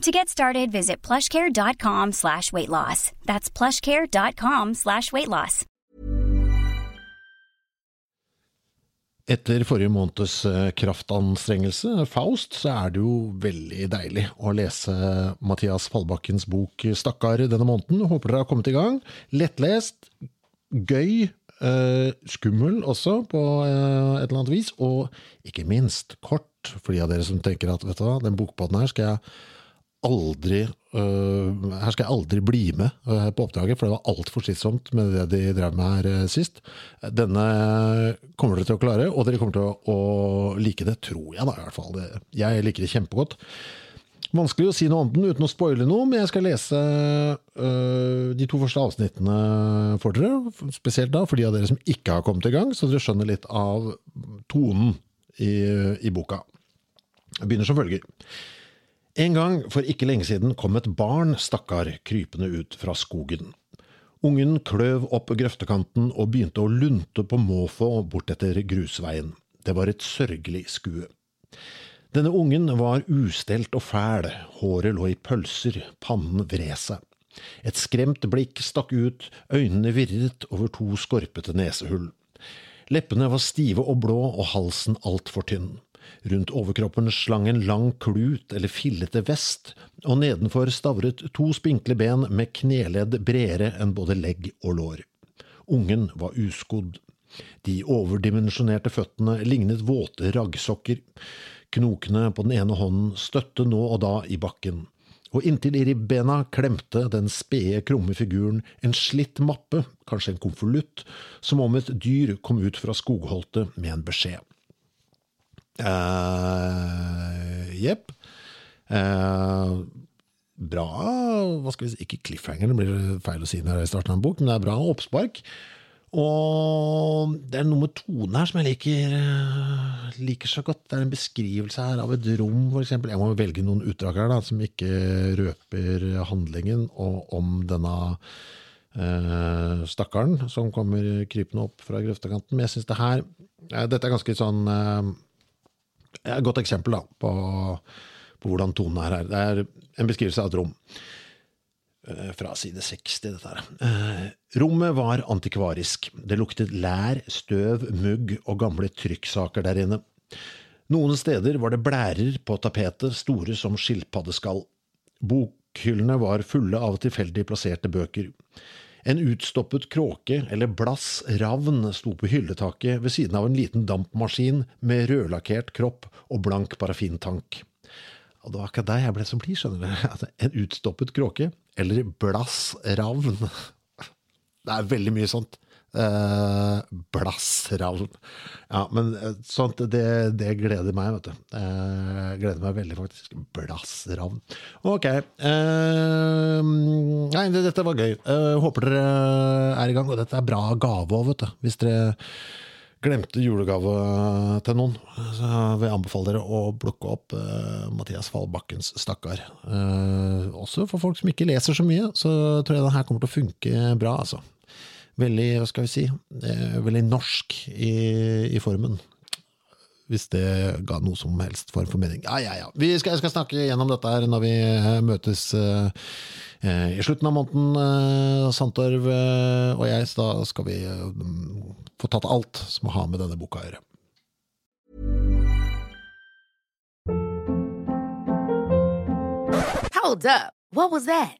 To get started, visit plushcare.com slash weight loss. That's plushcare.com slash weight loss. Etter forrige måneds eh, kraftanstrengelse, Faust, så er det jo veldig deilig å lese Mathias Fallbakkens bok Stakkar denne måneden. Håper dere har kommet i gang. Lettlest, gøy, eh, skummel også på eh, et eller annet vis, og ikke minst kort, for de av dere som tenker at vet du hva, den bokpodden her skal jeg aldri uh, Her skal jeg aldri bli med uh, på oppdraget, for det var altfor slitsomt med det de drev med her uh, sist. Denne kommer dere til å klare, og dere kommer til å, å like det, tror jeg da i hvert fall. Det, jeg liker det kjempegodt. Vanskelig å si noe om den uten å spoile noe, men jeg skal lese de to første avsnittene for dere. Spesielt da for de av dere som ikke har kommet i gang, så dere skjønner litt av tonen i, i boka. Jeg begynner som følger. En gang for ikke lenge siden kom et barn, stakkar, krypende ut fra skogen. Ungen kløv opp grøftekanten og begynte å lunte på måfå bortetter grusveien. Det var et sørgelig skue. Denne ungen var ustelt og fæl, håret lå i pølser, pannen vred seg. Et skremt blikk stakk ut, øynene virret over to skorpete nesehull. Leppene var stive og blå og halsen altfor tynn. Rundt overkroppen slang en lang klut eller fillete vest, og nedenfor stavret to spinkle ben med kneledd bredere enn både legg og lår. Ungen var uskodd. De overdimensjonerte føttene lignet våte raggsokker. Knokene på den ene hånden støtte nå og da i bakken, og inntil i ribbena klemte den spede, krumme figuren en slitt mappe, kanskje en konvolutt, som om et dyr kom ut fra skogholtet med en beskjed. Jepp. Uh, bra hva skal vi si, Ikke cliffhanger, det blir feil å si når jeg starter en bok, men det er bra oppspark. Og det er noe med tonen her som jeg liker, liker så godt. Det er en beskrivelse her av et rom, f.eks. Jeg må velge noen utdrag her da, som ikke røper handlingen og om denne eh, stakkaren som kommer krypende opp fra grøftekanten. Men jeg syns det her eh, Dette er ganske sånn eh, et godt eksempel da, på, på hvordan tonen er her. Det er en beskrivelse av et rom. Eh, fra side 60, dette her. Eh, rommet var antikvarisk. Det luktet lær, støv, mugg og gamle trykksaker der inne. Noen steder var det blærer på tapetet, store som skilpaddeskall. Bokhyllene var fulle av tilfeldig plasserte bøker. En utstoppet kråke, eller blass ravn, sto på hylletaket ved siden av en liten dampmaskin med rødlakkert kropp og blank parafintank. Og det var akkurat der jeg ble som blid, skjønner du. En utstoppet kråke, eller blass ravn. Det er veldig mye sånt. Blassravn. Ja, men eh, sånt, det, det, gleder meg, vet du. Eh, gleder meg veldig, faktisk. Blassravn. Ok. Eh, nei, det, dette var gøy. Håper dere er i gang. Og dette er bra gave òg, vet du. Hvis dere glemte julegave til noen, så vil jeg anbefale dere å plukke opp uh, Mathias Fallbakkens 'Stakkar'. Uh, også for folk som ikke leser så mye, så tror jeg den her kommer til å funke bra, altså veldig, hva skal vi si, eh, veldig norsk i, i, formen. Hvis det ga noe som helst form for mening. Ja, ja, ja. Vi skal, jeg skal snakke gjennom dette her når vi eh, møtes eh, i slutten av måneden, Eh, Santorv og jeg. Da skal vi få tatt alt som har med denne boka å gjøre. Hold up. What was that?